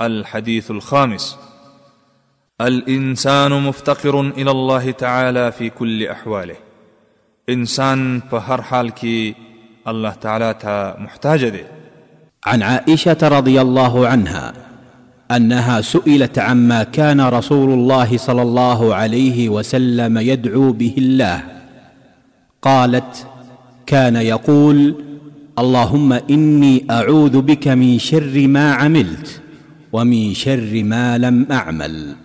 الحديث الخامس الانسان مفتقر الى الله تعالى في كل احواله انسان فهر حالك الله تعالى تا محتاج دي. عن عائشه رضي الله عنها انها سئلت عما كان رسول الله صلى الله عليه وسلم يدعو به الله قالت، كان يقول، اللهم اني اعوذ بك من شر ما عملت ومن شر ما لم اعمل.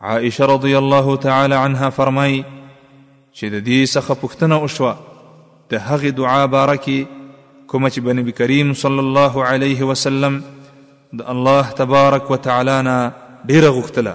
عائشه رضی الله تعالی عنها فرمائی چه د دې څخه پوښتنه وشوه د هغې دعا باره کې کومه چې به نبی کریم صلی الله علیه وسلم د الله تبارک وتعالی نه ډیره غوښتله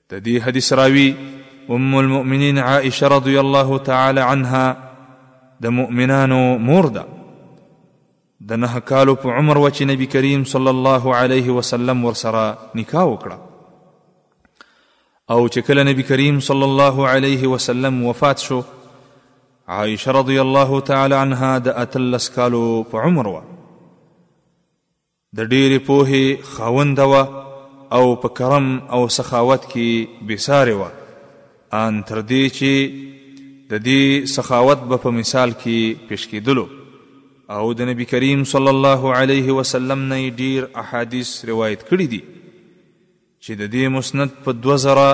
د دې حدیث راوي ام المؤمنین عائشه رضی الله تعالی عنها د مؤمنانو مور ده د نه کالو په عمر و چې نبی کریم صلی الله علیه وسلم ورسره نکاح وکړه او چې کله نبی کریم صلی الله علیه وسلم وفات شو عائشه رضی الله تعالی عنها د اتلس کالو په عمر و د ډېرې پوهې خاونده وه او په کرم او سخاوت کې بې سارې وه، آن تر دې چې د دې سخاوت به په مثال کې پېش کېدلو او د نبي کریم صلی الله علیه وسلم نه یې ډېر احادیث روایت کړي دي چې د دې مسند په دوه زره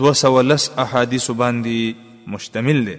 دوه سوه لس احادیثو باندې مشتمل دی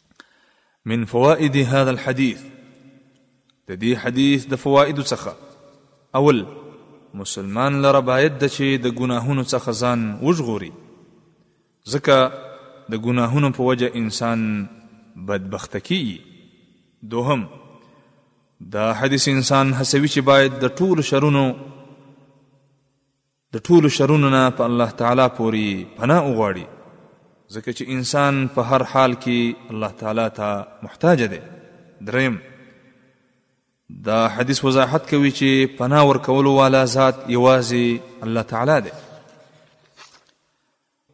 من فوائد هذا الحديث د دې حدیث د فوائد څخه اول مسلمان لره باید د چې د ګناهونو څخه ځان وژغوري ځکه د ګناهونو په وجه انسان بدبخت کیږي دوهم دا حدیث انسان هڅوي چې باید د ټول شرونو د ټولو شرونو نه په الله تعالی پورې پناه وغواړي ځکه چې انسان په هر حال کې الله تعالی ته محتاج دی دریم دا حدیث وضاحت کوي چې پناه ورکولو والا ذات یوازې الله تعالی دی